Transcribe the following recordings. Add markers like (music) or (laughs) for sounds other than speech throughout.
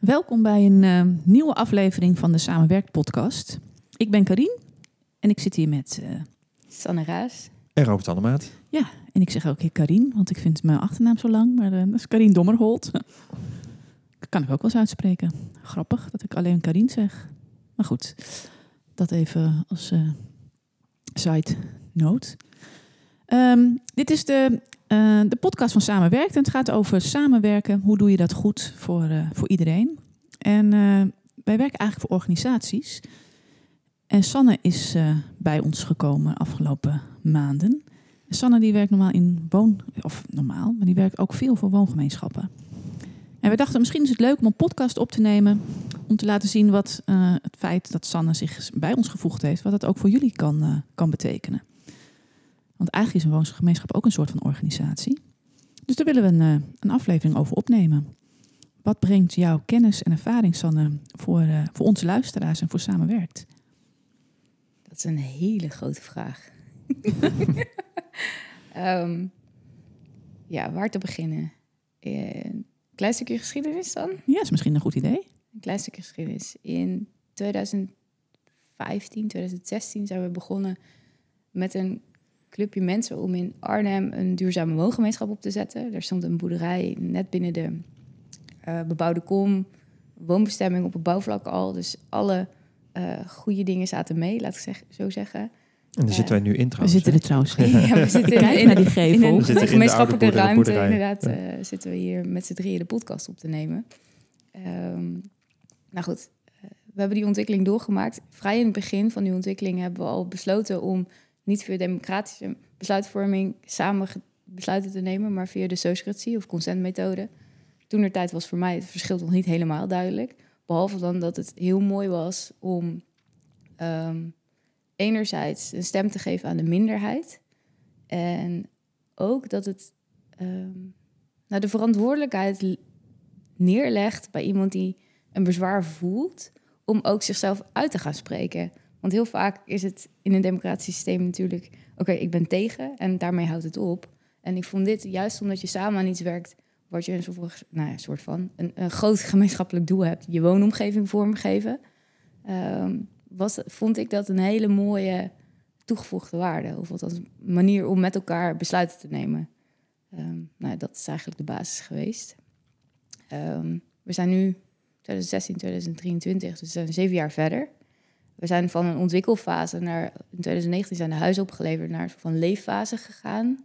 Welkom bij een eh, nieuwe aflevering van de Samenwerk podcast. Ik ben Karien en ik zit hier met... eh, Sanne Raas. En Robert Annemaat. ja, en ik zeg ook hier Karien, want ik vind mijn achternaam zo lang. Maar eh, dat is Karien Dommerholt. dat (laughs) kan ik ook wel eens uitspreken. Grappig dat ik alleen Karien zeg. Maar goed, dat even als eh, side note. Ehm, dit is de, eh, de podcast van Samenwerkt. En het gaat over samenwerken. Hoe doe je dat goed voor, eh, voor iedereen? En eh, wij werken eigenlijk voor organisaties. En Sanne is bij ons gekomen afgelopen maanden. En Sanne die werkt normaal in woon... Of normaal, maar die werkt ook veel voor woongemeenschappen. En we dachten, misschien is het leuk om een podcast op te nemen... om te laten zien wat het feit dat Sanne zich bij ons gevoegd heeft... wat dat ook voor jullie kan, kan betekenen. Want eigenlijk is een woongemeenschap ook een soort van organisatie. Dus daar willen we een, eh, een aflevering over opnemen. Wat brengt jouw kennis en ervaring, Sanne, voor, eh, voor onze luisteraars en voor Samenwerkt? Dat is een hele grote vraag. (laughs) Ehm, ja, waar te beginnen? Een klein stukje geschiedenis dan? Ja, is misschien een goed idee. Een klein stukje geschiedenis. In 2015, 2016 zijn we begonnen met een clubje mensen om in Arnhem een duurzame woongemeenschap op te zetten. Er stond een boerderij net binnen de eh, bebouwde kom, woonbestemming op het bouwvlak al. Dus alle eh, goede dingen zaten mee, laat ik zeg, zo zeggen. En daar zitten wij nu in We trouwens. zitten hè? er trouwens (laughs) Ja, we zitten in, naar die in gevel. een We zitten in de gemeenschappelijke oude ruimte. boerderij. Inderdaad, eh, zitten we hier met z'n drieën de podcast op te nemen. Ehm, nou goed, we hebben die ontwikkeling doorgemaakt. Vrij in het begin van die ontwikkeling hebben we al besloten om niet via democratische besluitvorming samen besluiten te nemen, maar via de sociocratie of consentmethode. Toen er tijd was voor mij het verschil nog niet helemaal duidelijk. Behalve dan dat het heel mooi was om ehm, enerzijds een stem te geven aan de minderheid. En ook dat het ehm, nou, de verantwoordelijkheid neerlegt bij iemand die een bezwaar voelt, om ook zichzelf uit te gaan spreken. Want heel vaak is het in een democratisch systeem natuurlijk, oké, ik ben tegen en daarmee houdt het op. En ik vond dit, juist omdat je samen aan iets werkt, wat je een soort, nou ja, soort van een, een groot (laughs) gemeenschappelijk doel hebt, je woonomgeving vormgeven, ehm, was, vond ik dat een hele mooie toegevoegde waarde. Of althans een manier om met elkaar besluiten te nemen. Ehm, nou, dat is eigenlijk de basis geweest. Ehm, we zijn nu 2016, 2023, dus we zijn zeven jaar verder. We zijn van een ontwikkelfase naar, in 2019 zijn de huizen opgeleverd, naar een soort van leeffase gegaan.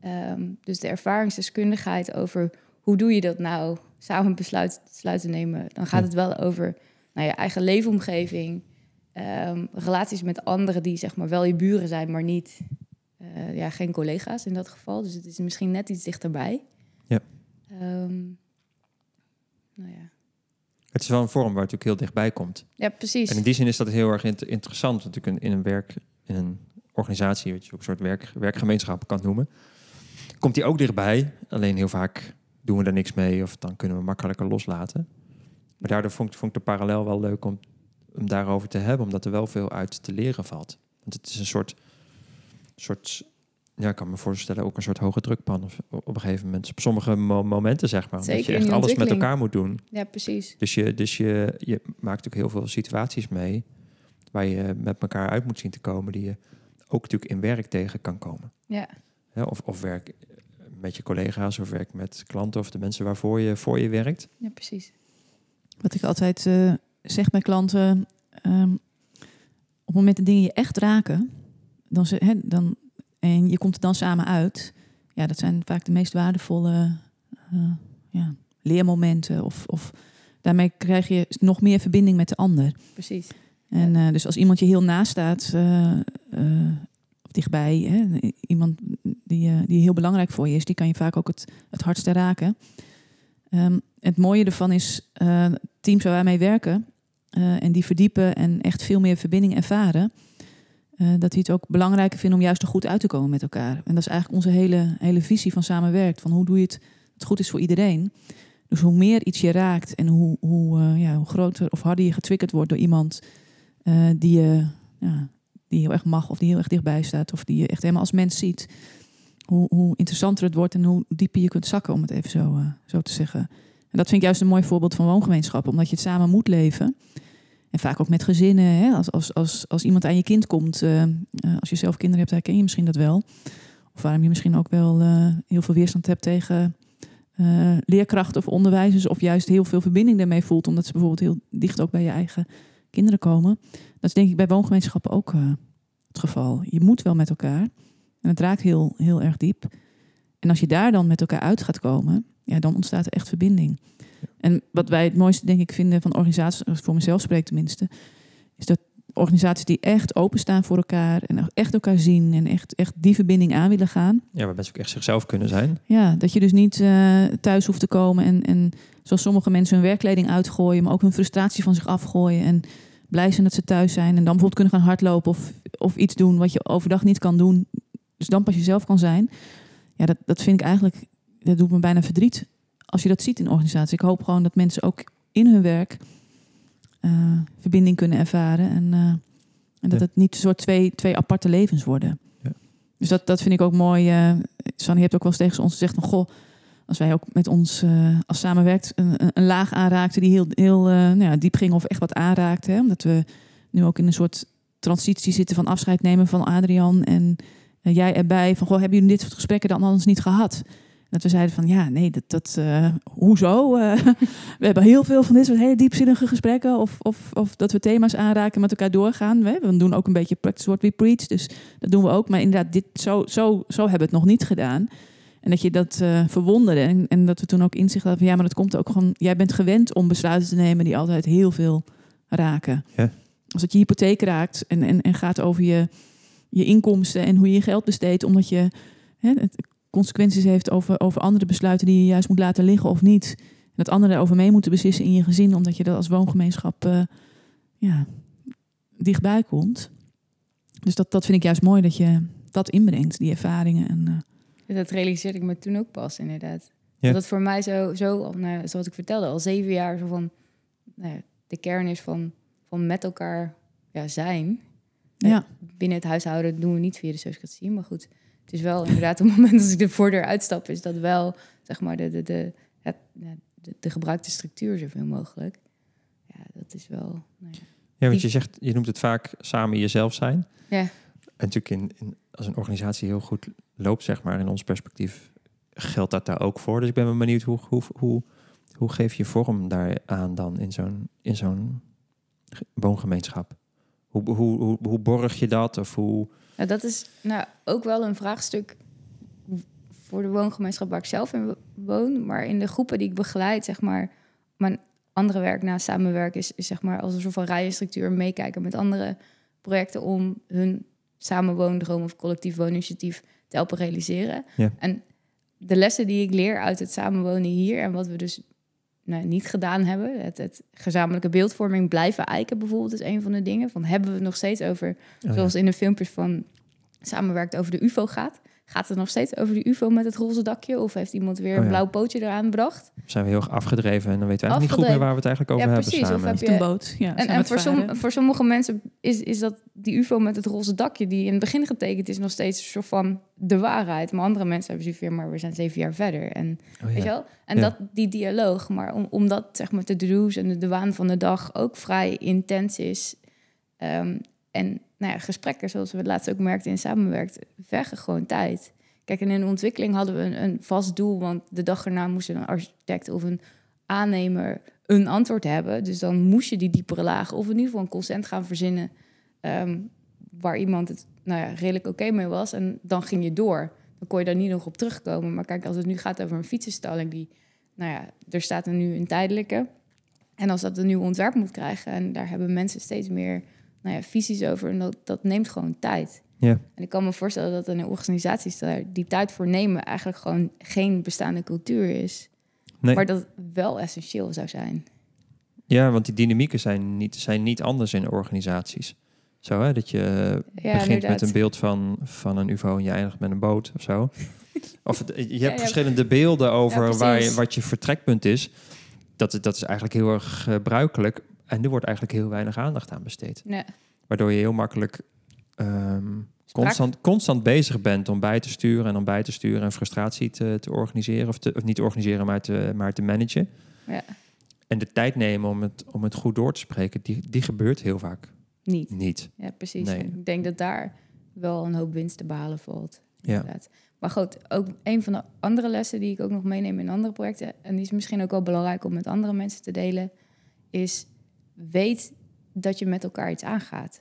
Ehm, dus de ervaringsdeskundigheid over hoe doe je dat nou, samen besluit, besluiten nemen, dan gaat het wel over nou, je eigen leefomgeving, ehm, relaties met anderen die zeg maar wel je buren zijn, maar niet, eh, ja, geen collega's in dat geval. Dus het is misschien net iets dichterbij. Ja. Ehm, ja. Het is wel een vorm waar het natuurlijk heel dichtbij komt. ja, precies. En in die zin is dat heel erg int- interessant. Natuurlijk in, in een werk, in een organisatie, wat je ook een soort werk, werkgemeenschap kan noemen. Komt die ook dichtbij. Alleen heel vaak doen we er niks mee of dan kunnen we makkelijker loslaten. Maar daardoor vond, ik- vond ik de parallel wel leuk om, om daarover te hebben, omdat er wel veel uit te leren valt. Want het is een soort, soort ja, ik kan me voorstellen, ook een soort hoge drukpan of, op een gegeven moment. Op sommige mo- momenten, zeg maar. Zeker dat je echt alles met elkaar moet doen. Ja, precies. Dus je, dus je, je maakt ook heel veel situaties mee waar je met elkaar uit moet zien te komen, die je ook natuurlijk in werk tegen kan komen. Ja, Hè, Of, of werk met je collega's of werk met klanten of de mensen waarvoor je voor je werkt. ja precies. Wat ik altijd eh, zeg bij klanten, ehm, op het moment dat dingen je echt raken, dan, ze, hè, dan, en je komt er dan samen uit, ja, dat zijn vaak de meest waardevolle eh, ja, leermomenten. Of, of daarmee krijg je nog meer verbinding met de ander. Precies. En eh, dus als iemand je heel naast staat, eh, of dichtbij, hè, iemand die, die heel belangrijk voor je is, die kan je vaak ook het, het hardste raken. Ehm, het mooie ervan is, teams waar wij mee werken en die verdiepen en echt veel meer verbinding ervaren, eh, dat die het ook belangrijker vinden om juist er goed uit te komen met elkaar. En dat is eigenlijk onze hele, hele visie van samenwerkt. Van hoe doe je het, het goed is voor iedereen. Dus hoe meer iets je raakt en hoe, hoe, eh, ja, hoe groter of harder je getriggerd wordt door iemand eh, die, je, ja, die heel erg mag of die heel erg dichtbij staat of die je echt helemaal als mens ziet. Hoe, hoe interessanter het wordt en hoe dieper je kunt zakken, om het even zo, zo te zeggen. En dat vind ik juist een mooi voorbeeld van woongemeenschap, omdat je het samen moet leven. En vaak ook met gezinnen. Hè? Als, als, als, als iemand aan je kind komt, eh, eh, als je zelf kinderen hebt, herken je misschien dat wel. Of waarom je misschien ook wel eh, heel veel weerstand hebt tegen leerkrachten of onderwijzers. Of juist heel veel verbinding daarmee voelt, omdat ze bijvoorbeeld heel dicht ook bij je eigen kinderen komen. Dat is denk ik bij woongemeenschappen ook het geval. Je moet wel met elkaar. En het raakt heel, heel erg diep. En als je daar dan met elkaar uit gaat komen, ja, dan ontstaat er echt verbinding. En wat wij het mooiste, denk ik, vinden van organisaties, voor mezelf spreek tenminste, is dat organisaties die echt openstaan voor elkaar en echt elkaar zien en echt, echt die verbinding aan willen gaan. Ja, waar mensen ook echt zichzelf kunnen zijn. Ja, dat je dus niet eh, thuis hoeft te komen en, en zoals sommige mensen hun werkkleding uitgooien, maar ook hun frustratie van zich afgooien en blij zijn dat ze thuis zijn en dan bijvoorbeeld kunnen gaan hardlopen of, of iets doen wat je overdag niet kan doen. Dus dan pas jezelf kan zijn. Ja, dat, dat vind ik eigenlijk, dat doet me bijna verdriet als je dat ziet in organisaties. Ik hoop gewoon dat mensen ook in hun werk eh, verbinding kunnen ervaren en, eh, en dat Ja. het niet een soort twee, twee aparte levens worden. Ja. Dus dat, dat vind ik ook mooi. eh Sanne, je hebt ook wel eens tegen ons gezegd van goh, als wij ook met ons als samenwerkt een, een- laag aanraakten die heel, heel nou ja, diep ging of echt wat aanraakte. Hè? Omdat we nu ook in een soort transitie zitten van afscheid nemen van Adrian en jij erbij. Van goh, hebben jullie dit soort gesprekken dan anders niet gehad? Dat we zeiden van ja, nee, dat, dat eh, hoezo? (laughs) Eh, we hebben heel veel van dit soort hele diepzinnige gesprekken. Of, of, of dat we thema's aanraken en met elkaar doorgaan. We, we doen ook een beetje practice what we preach. Dus dat doen we ook. Maar inderdaad, dit, zo, zo, zo hebben we het nog niet gedaan. En dat je dat eh, verwonderde. En, en dat we toen ook inzicht hadden van ja, maar dat komt ook gewoon. Jij bent gewend om besluiten te nemen die altijd heel veel raken. Ja. Als het je hypotheek raakt en, en, en gaat over je, je inkomsten en hoe je je geld besteedt, omdat je hè, het consequenties heeft over, over andere besluiten die je juist moet laten liggen of niet. En dat anderen daarover mee moeten beslissen in je gezin, omdat je dat als woongemeenschap eh, ja, dichtbij komt. Dus dat, dat vind ik juist mooi dat je dat inbrengt, die ervaringen. En, eh, Dat realiseerde ik me toen ook pas, inderdaad. Ja. Dat het voor mij zo, zo nou, zoals ik vertelde, al zeven jaar zo van nou, de kern is van, van met elkaar ja, zijn. Ja. Binnen het huishouden doen we niet via de sociocratie, maar goed. Het is wel inderdaad op het (laughs) moment als ik de voordeur uitstap, is dat wel zeg maar de, de, de, ja, de, de gebruikte structuur zoveel mogelijk. Ja, dat is wel. Nou ja. Ja, want je zegt, je noemt het vaak samen jezelf zijn. Ja. En natuurlijk in, in, als een organisatie heel goed loopt, zeg maar, in ons perspectief, geldt dat daar ook voor. Dus ik ben wel benieuwd, hoe, hoe, hoe, hoe geef je vorm daaraan dan in zo'n, in zo'n ge- woongemeenschap? Hoe, hoe, hoe, hoe borg je dat? Of hoe... Nou, dat is nou, ook wel een vraagstuk voor de woongemeenschap waar ik zelf in wo- woon. Maar in de groepen die ik begeleid, zeg maar, mijn andere werk naast samenwerken is, is zeg maar als een soort van rijenstructuur meekijken met andere projecten om hun samenwoondroom of collectief wooninitiatief te helpen realiseren. Ja. En de lessen die ik leer uit het samenwonen hier en wat we dus nou, niet gedaan hebben, het, het gezamenlijke beeldvorming blijven eiken bijvoorbeeld is een van de dingen. Van hebben we het nog steeds over Oh ja. Zoals in de filmpjes van samenwerkt over de UFO gaat. Gaat het nog steeds over de UFO met het roze dakje? Of heeft iemand weer Oh een ja. blauw pootje eraan gebracht? Zijn we heel erg afgedreven en dan weten we eigenlijk niet goed meer waar we het eigenlijk over Ja, hebben precies. Of samen. heb je- Een boot. Ja, En, en voor, som, voor sommige mensen is, is dat die UFO met het roze dakje, die in het begin getekend is, nog steeds een soort van de waarheid. Maar andere mensen hebben zoiets weer, maar we zijn zeven jaar verder. En Oh, Weet je wel? En Ja. dat, die dialoog, maar om, omdat zeg maar, de do's en de, de waan van de dag ook vrij intens is. ehm, en nou ja, gesprekken, zoals we het laatst ook merkten in samenwerkt, vergen gewoon tijd. Kijk, en in de ontwikkeling hadden we een, een vast doel, want de dag erna moest een architect of een aannemer een antwoord hebben. Dus dan moest je die diepere lagen of in ieder geval een consent gaan verzinnen ehm, waar iemand het nou ja, redelijk oké mee was. En dan ging je door dan kon je daar niet nog op terugkomen. Maar kijk, als het nu gaat over een fietsenstalling die, nou ja, er staat er nu een tijdelijke. En als dat een nieuw ontwerp moet krijgen, en daar hebben mensen steeds meer nou ja, visies over, en dat, dat neemt gewoon tijd. Ja. En ik kan me voorstellen dat in organisaties daar die tijd voor nemen eigenlijk gewoon geen bestaande cultuur is. Nee. Maar dat het wel essentieel zou zijn. Ja, want die dynamieken zijn niet, zijn niet anders in organisaties. Zo hè, dat je Ja, begint inderdaad. met een beeld van, van een UFO en je eindigt met een boot of zo. (laughs) of het- je hebt Ja, verschillende beelden over waar je, wat je vertrekpunt is. Dat, is- dat is eigenlijk heel erg gebruikelijk. En er wordt eigenlijk heel weinig aandacht aan besteed. Ja. Waardoor je heel makkelijk ehm, constant, constant bezig bent om bij te sturen en om bij te sturen en frustratie te, te organiseren. Of, te, of niet te organiseren, maar te, maar te managen. Ja. En de tijd nemen om het, om het goed door te spreken, die, die gebeurt heel vaak Niet. niet. Ja, precies. Nee. Ik denk dat daar wel een hoop winst te behalen valt. Ja. Inderdaad. Maar goed, ook een van de andere lessen die ik ook nog meeneem in andere projecten, en die is misschien ook wel belangrijk om met andere mensen te delen, is weet dat je met elkaar iets aangaat.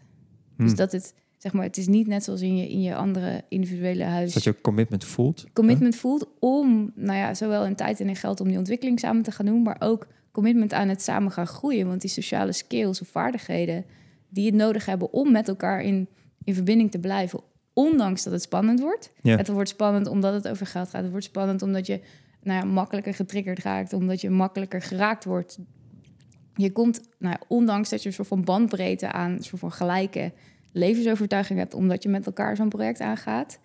Dus dat het, zeg maar, het is niet net zoals in je, in je andere individuele huis dat je commitment voelt. commitment voelt om, nou ja, zowel in tijd en in geld om die ontwikkeling samen te gaan doen, maar ook commitment aan het samen gaan groeien. Want die sociale skills of vaardigheden die het nodig hebben om met elkaar in, in verbinding te blijven, ondanks dat het spannend wordt. Ja. Het wordt spannend omdat het over geld gaat. Het wordt spannend omdat je nou ja, makkelijker getriggerd raakt, omdat je makkelijker geraakt wordt. Je komt, nou ondanks dat je een soort van bandbreedte aan, een soort van gelijke levensovertuiging hebt, omdat je met elkaar zo'n project aangaat,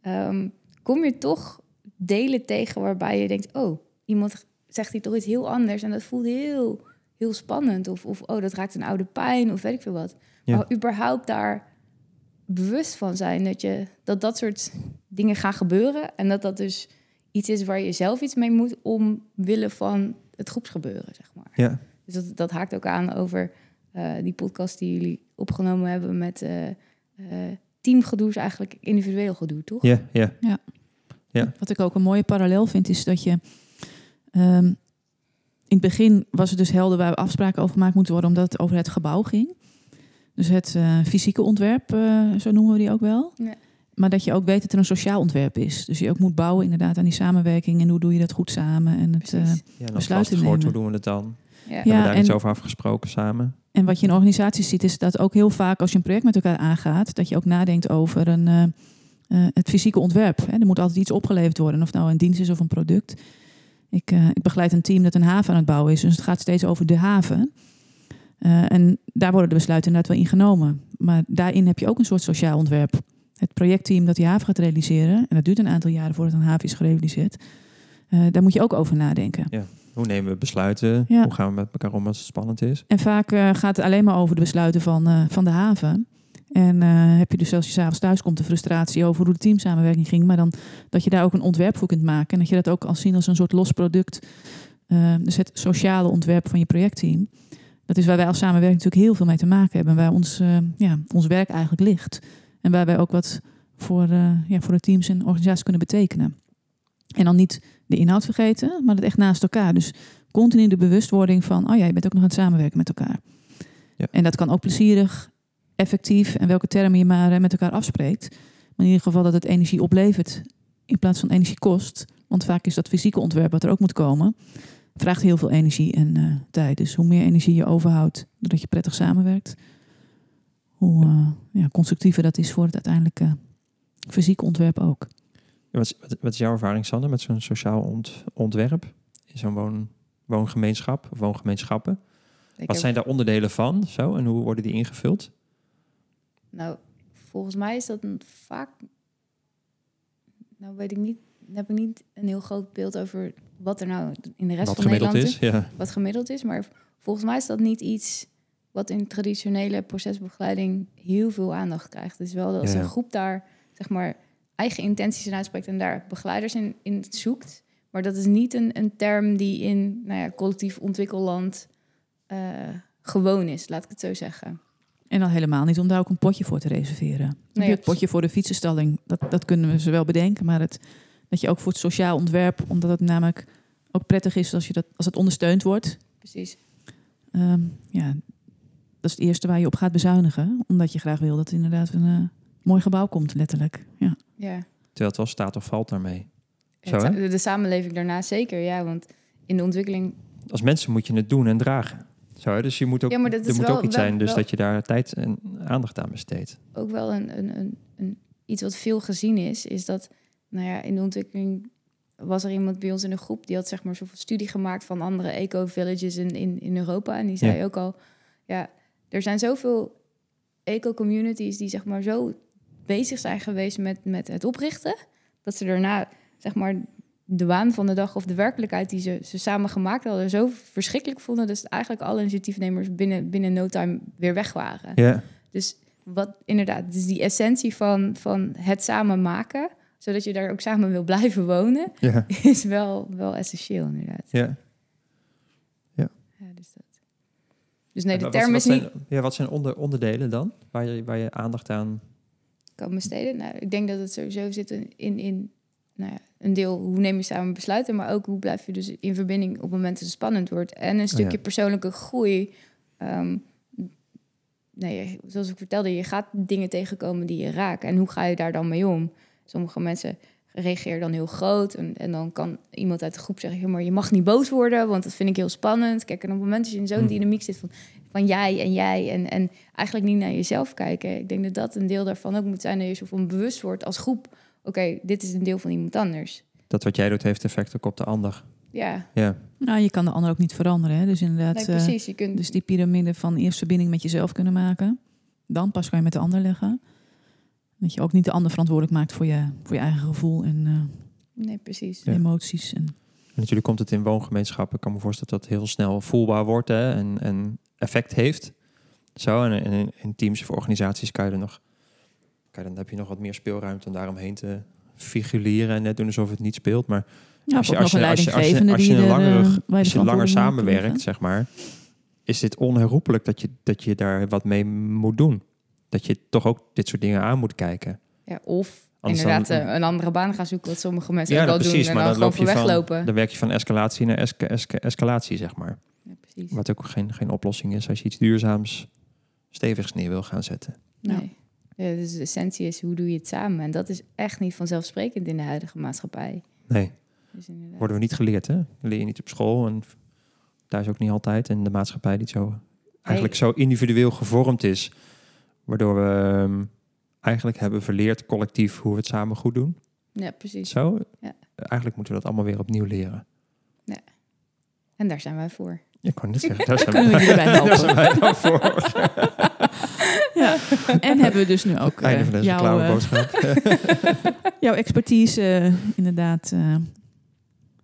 ehm, kom je toch delen tegen waarbij je denkt, oh, iemand zegt hier toch iets heel anders en dat voelt heel, heel spannend. Of, of oh, dat raakt een oude pijn of weet ik veel wat. Ja. Maar überhaupt daar bewust van zijn dat, je, dat dat soort dingen gaan gebeuren en dat dat dus iets is waar je zelf iets mee moet omwille van het groepsgebeuren, zeg maar. Ja. Dus dat, dat haakt ook aan over eh, die podcast die jullie opgenomen hebben met eh eh teamgedoe is eigenlijk individueel gedoe, toch? Ja, ja. Wat ik ook een mooie parallel vind, is dat je. ehm, in het begin was het dus helder waar we afspraken over gemaakt moeten worden, omdat het over het gebouw ging. Dus het eh, fysieke ontwerp, eh, zo noemen we die ook wel. Ja. Maar dat je ook weet dat er een sociaal ontwerp is. Dus je ook moet bouwen inderdaad aan die samenwerking en hoe doe je dat goed samen. En, het, eh, Precies. ja en als Besluiten wordt, hoe nemen. doen we het dan? Ja. Hebben Ja, we daar en- iets over afgesproken samen? en wat je in organisaties ziet, is dat ook heel vaak als je een project met elkaar aangaat, dat je ook nadenkt over een, eh, eh, het fysieke ontwerp. Hè. Er moet altijd iets opgeleverd worden, of het nou een dienst is of een product. Ik, eh, ik begeleid een team dat een haven aan het bouwen is, dus het gaat steeds over de haven. Eh, en daar worden de besluiten inderdaad wel ingenomen. Maar daarin heb je ook een soort sociaal ontwerp. Het projectteam dat die haven gaat realiseren, en dat duurt een aantal jaren voordat een haven is gerealiseerd, eh, daar moet je ook over nadenken. Hoe nemen we besluiten? Ja. Hoe gaan we met elkaar om als het spannend is? En vaak eh, gaat het alleen maar over de besluiten van, eh, van de haven. En eh, heb je dus als je s'avonds thuis komt de frustratie over hoe de teamsamenwerking ging. Maar dan dat je daar ook een ontwerp voor kunt maken. En dat je dat ook als zien als een soort los product. Dus het sociale ontwerp van je projectteam. Dat is waar wij als samenwerking natuurlijk heel veel mee te maken hebben. Waar ons, ja, ons werk eigenlijk ligt. En waar wij ook wat voor, ja, voor de teams en organisaties kunnen betekenen. En dan niet de inhoud vergeten, maar het echt naast elkaar. Dus continu de bewustwording van, oh ja, je bent ook nog aan het samenwerken met elkaar. Ja. En dat kan ook plezierig, effectief en welke termen je maar eh, met elkaar afspreekt. Maar in ieder geval dat het energie oplevert in plaats van energie kost. Want vaak is dat fysieke ontwerp wat er ook moet komen, vraagt heel veel energie en eh, tijd. Dus hoe meer energie je overhoudt doordat je prettig samenwerkt, hoe eh, ja, constructiever dat is voor het uiteindelijke fysieke ontwerp ook. Wat is, wat, wat is jouw ervaring, Sander, met zo'n sociaal ont- ontwerp? In zo'n woon, woongemeenschap of woongemeenschappen? Ik Wat heb- zijn daar onderdelen van zo, en hoe worden die ingevuld? Nou, volgens mij is dat een vaak. Nou, weet ik niet. Dan heb ik niet een heel groot beeld over wat er nou in de rest Wat van gemiddeld Nederland is? Ja. wat gemiddeld is. Maar volgens mij is dat niet iets wat in traditionele procesbegeleiding heel veel aandacht krijgt. Dus wel dat als ja. een groep daar zeg maar eigen intenties in uitspreekt en daar begeleiders in, in zoekt. Maar dat is niet een, een term die in nou ja, collectief ontwikkelland eh, gewoon is, laat ik het zo zeggen. En dan helemaal niet om daar ook een potje voor te reserveren. Nee, het potje voor de fietsenstalling, dat, dat kunnen we ze wel bedenken. Maar het, dat je ook voor het sociaal ontwerp, omdat het namelijk ook prettig is als, je dat, als het ondersteund wordt. Precies. ehm, ja, dat is het eerste waar je op gaat bezuinigen. Omdat je graag wil dat er inderdaad een eh, mooi gebouw komt, letterlijk. Ja. Ja. Terwijl het wel staat of valt daarmee. Zo, hè? de, de samenleving daarna zeker, ja. Want in de ontwikkeling... Als mensen moet je het doen en dragen. Zo? Dus je moet ook, Ja, maar dat er is moet wel- ook iets wel- zijn dus wel- dat je daar tijd en aandacht aan besteedt. ook wel een, een, een, een, iets wat veel gezien is, is dat nou ja, in de ontwikkeling was er iemand bij ons in de groep die had zeg maar zo'n studie gemaakt van andere eco-villages in, in, in Europa. En die zei Ja. ook al, ja, er zijn zoveel eco-communities die zeg maar zo bezig zijn geweest met, met het oprichten, dat ze daarna zeg maar de waan van de dag of de werkelijkheid die ze, ze samen gemaakt hadden zo verschrikkelijk vonden, dat eigenlijk alle initiatiefnemers binnen, binnen no time weer weg waren. Ja, Dus wat inderdaad, dus die essentie van, van het samen maken, zodat je daar ook samen wil blijven wonen, ja, (laughs) is wel, wel essentieel inderdaad. ja. Dus nee, En de wat- term wat is niet zijn, Ja, wat zijn onder, onderdelen dan? Waar je, waar je aandacht aan... kan besteden. Nou, ik denk dat het sowieso zit in, in, in nou ja, een deel hoe neem je samen besluiten, maar ook hoe blijf je dus in verbinding op momenten dat het spannend wordt. En een stukje Oh ja. persoonlijke groei. Ehm, nee, zoals ik vertelde, je gaat dingen tegenkomen die je raken. En hoe ga je daar dan mee om? Sommige mensen reageren dan heel groot. En, en dan kan iemand uit de groep zeggen: "Ja, maar je mag niet boos worden, want dat vind ik heel spannend. Kijk, en op het moment dat je in zo'n Hm. dynamiek zit van, van jij en jij en, en eigenlijk niet naar jezelf kijken. Ik denk dat dat een deel daarvan ook moet zijn dat je zo van bewust wordt als groep. Oké, dit is een deel van iemand anders. Dat wat jij doet heeft effect ook op de ander. Ja, Ja, Nou, je kan de ander ook niet veranderen. Hè? Dus inderdaad, nee, eh, precies. Je kunt, dus die piramide van eerst verbinding met jezelf kunnen maken. Dan pas kan je met de ander leggen. Dat je ook niet de ander verantwoordelijk maakt voor je, voor je eigen gevoel en eh, nee, precies. Ja. emoties. En, En natuurlijk komt het in woongemeenschappen. Ik kan me voorstellen dat dat heel snel voelbaar wordt hè, en, en effect heeft. Zo, en, en in, in teams of organisaties kan je er nog... Kan je, dan heb je nog wat meer speelruimte om daaromheen te figureren en net doen alsof het niet speelt. Maar ja, als je, als je, een als je, als je, leidinggevende als je, eh, als je langer samenwerkt, zeg maar, is dit onherroepelijk dat je, dat je daar wat mee moet doen. Dat je toch ook dit soort dingen aan moet kijken. Ja, of Anders inderdaad dan- eh, een andere baan gaan zoeken, wat sommige mensen Ja, ook wel precies, doen. maar En dan dan loop gewoon je van, weglopen. dan werk je van escalatie naar esca- esca- escalatie, zeg maar. Ja, precies. Wat ook geen, geen oplossing is als je iets duurzaams stevigs neer wil gaan zetten. Nee. Ja, dus de essentie is, hoe doe je het samen? En dat is echt niet vanzelfsprekend in de huidige maatschappij. Nee, Dus inderdaad. worden we niet geleerd, hè? Leer je niet op school en thuis ook niet altijd. En de maatschappij die zo eigenlijk zo individueel gevormd is, waardoor we ehm, eigenlijk hebben verleerd collectief hoe we het samen goed doen. Ja, precies. Zo, Ja. eigenlijk moeten we dat allemaal weer opnieuw leren. En daar zijn wij voor. Ik kan net zeggen, (laughs) daar zijn kunnen we jullie bij helpen. Daar zijn wij dan voor. (laughs) ja. En hebben we dus nu ook Einde eh, van deze jouw, klauwe eh, boodschap. (laughs) jouw expertise eh, inderdaad eh,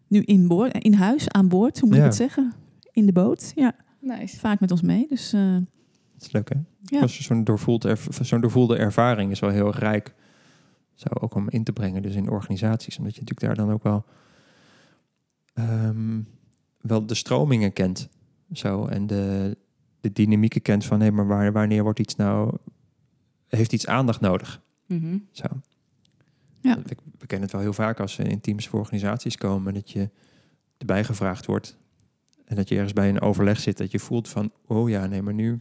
nu in, boord, in huis, aan boord, hoe moet Ja. ik het zeggen? In de boot, ja. Nice. Vaak met ons mee, dus eh, Dat is leuk, hè? Ja. Zo'n doorvoelde, erv- zo'n doorvoelde ervaring is wel heel rijk. Zo ook om in te brengen, dus in organisaties. Omdat je natuurlijk daar dan ook wel, ehm, wel de stromingen kent. Zo, en de, de dynamieken kent van... hé, maar waar, wanneer wordt iets nou... heeft iets aandacht nodig? Mhm. Zo. Ja. We, we kennen het wel heel vaak als we in teams voor organisaties komen... dat je erbij gevraagd wordt... en dat je ergens bij een overleg zit... dat je voelt van... oh ja, nee, maar nu,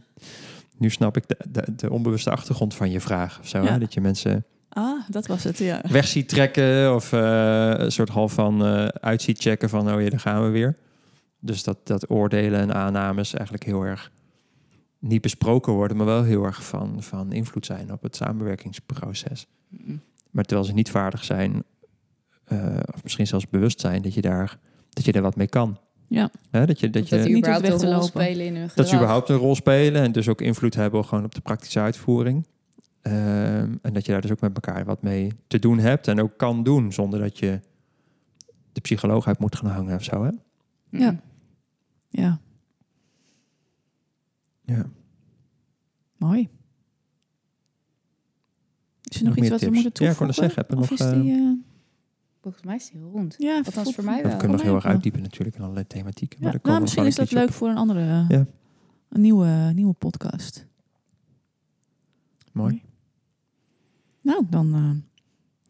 nu snap ik de, de, de onbewuste achtergrond van je vraag. Of zo, Ja. Dat je mensen ah, dat was het, ja. weg ziet trekken... of eh, een soort half van eh uit ziet checken van... oh ja, daar gaan we weer. Dus dat, dat oordelen en aannames eigenlijk heel erg... niet besproken worden... maar wel heel erg van, van invloed zijn op het samenwerkingsproces. Maar terwijl ze niet vaardig zijn, eh, of misschien zelfs bewust zijn dat je daar, dat je daar wat mee kan. Ja. Hè, dat je, dat Of je, dat Niet überhaupt een te rol lopen. spelen in hun dat ze überhaupt een rol spelen en dus ook invloed hebben gewoon op de praktische uitvoering. Ehm, en dat je daar dus ook met elkaar wat mee te doen hebt en ook kan doen zonder dat je de psycholoog uit moet gaan hangen of zo. Hè? Ja. Ja, Ja. mooi. Is er nog, Nog iets wat we moeten Ja, ik toevoegen? net zeggen, heb of nog, is die... eh, Volgens mij is die heel rond. ja, Althans, voor mij We wel. kunnen nog heel erg uitdiepen natuurlijk in allerlei thematieken. Maar Ja, komen nou, we misschien is dat leuk voor een andere, eh, Ja. een nieuwe, nieuwe podcast. Mooi. Nou, dan eh,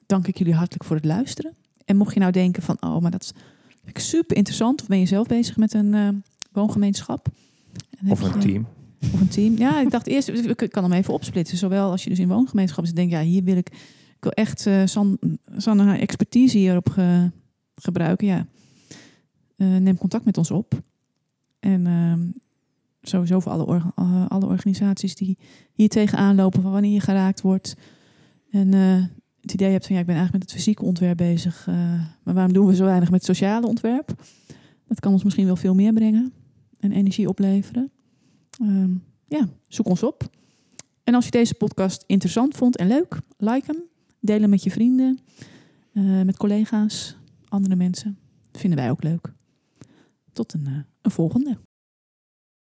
dank ik jullie hartelijk voor het luisteren. En mocht je nou denken van, oh, maar dat is vind ik super interessant. Of ben je zelf bezig met een eh, woongemeenschap? En Of een je- team. Of een team. Ja, ik dacht eerst, ik kan hem even opsplitsen. Zowel als je dus in woongemeenschap zit, denk ja, hier wil ik, ik wil echt eh San, Sanne haar expertise hierop ge- gebruiken. Ja, Eh, neem contact met ons op. En ehm, sowieso voor alle, orga- eh, alle organisaties die hier tegenaan lopen van wanneer je geraakt wordt. En het idee hebt van ja, ik ben eigenlijk met het fysieke ontwerp bezig. maar waarom doen we zo weinig met het sociale ontwerp? Dat kan ons misschien wel veel meer brengen en energie opleveren. Ehm, ja, zoek ons op. En als je deze podcast interessant vond en leuk, like hem. Deel hem met je vrienden, eh, met collega's, andere mensen. Vinden wij ook leuk. Tot een, eh, een volgende.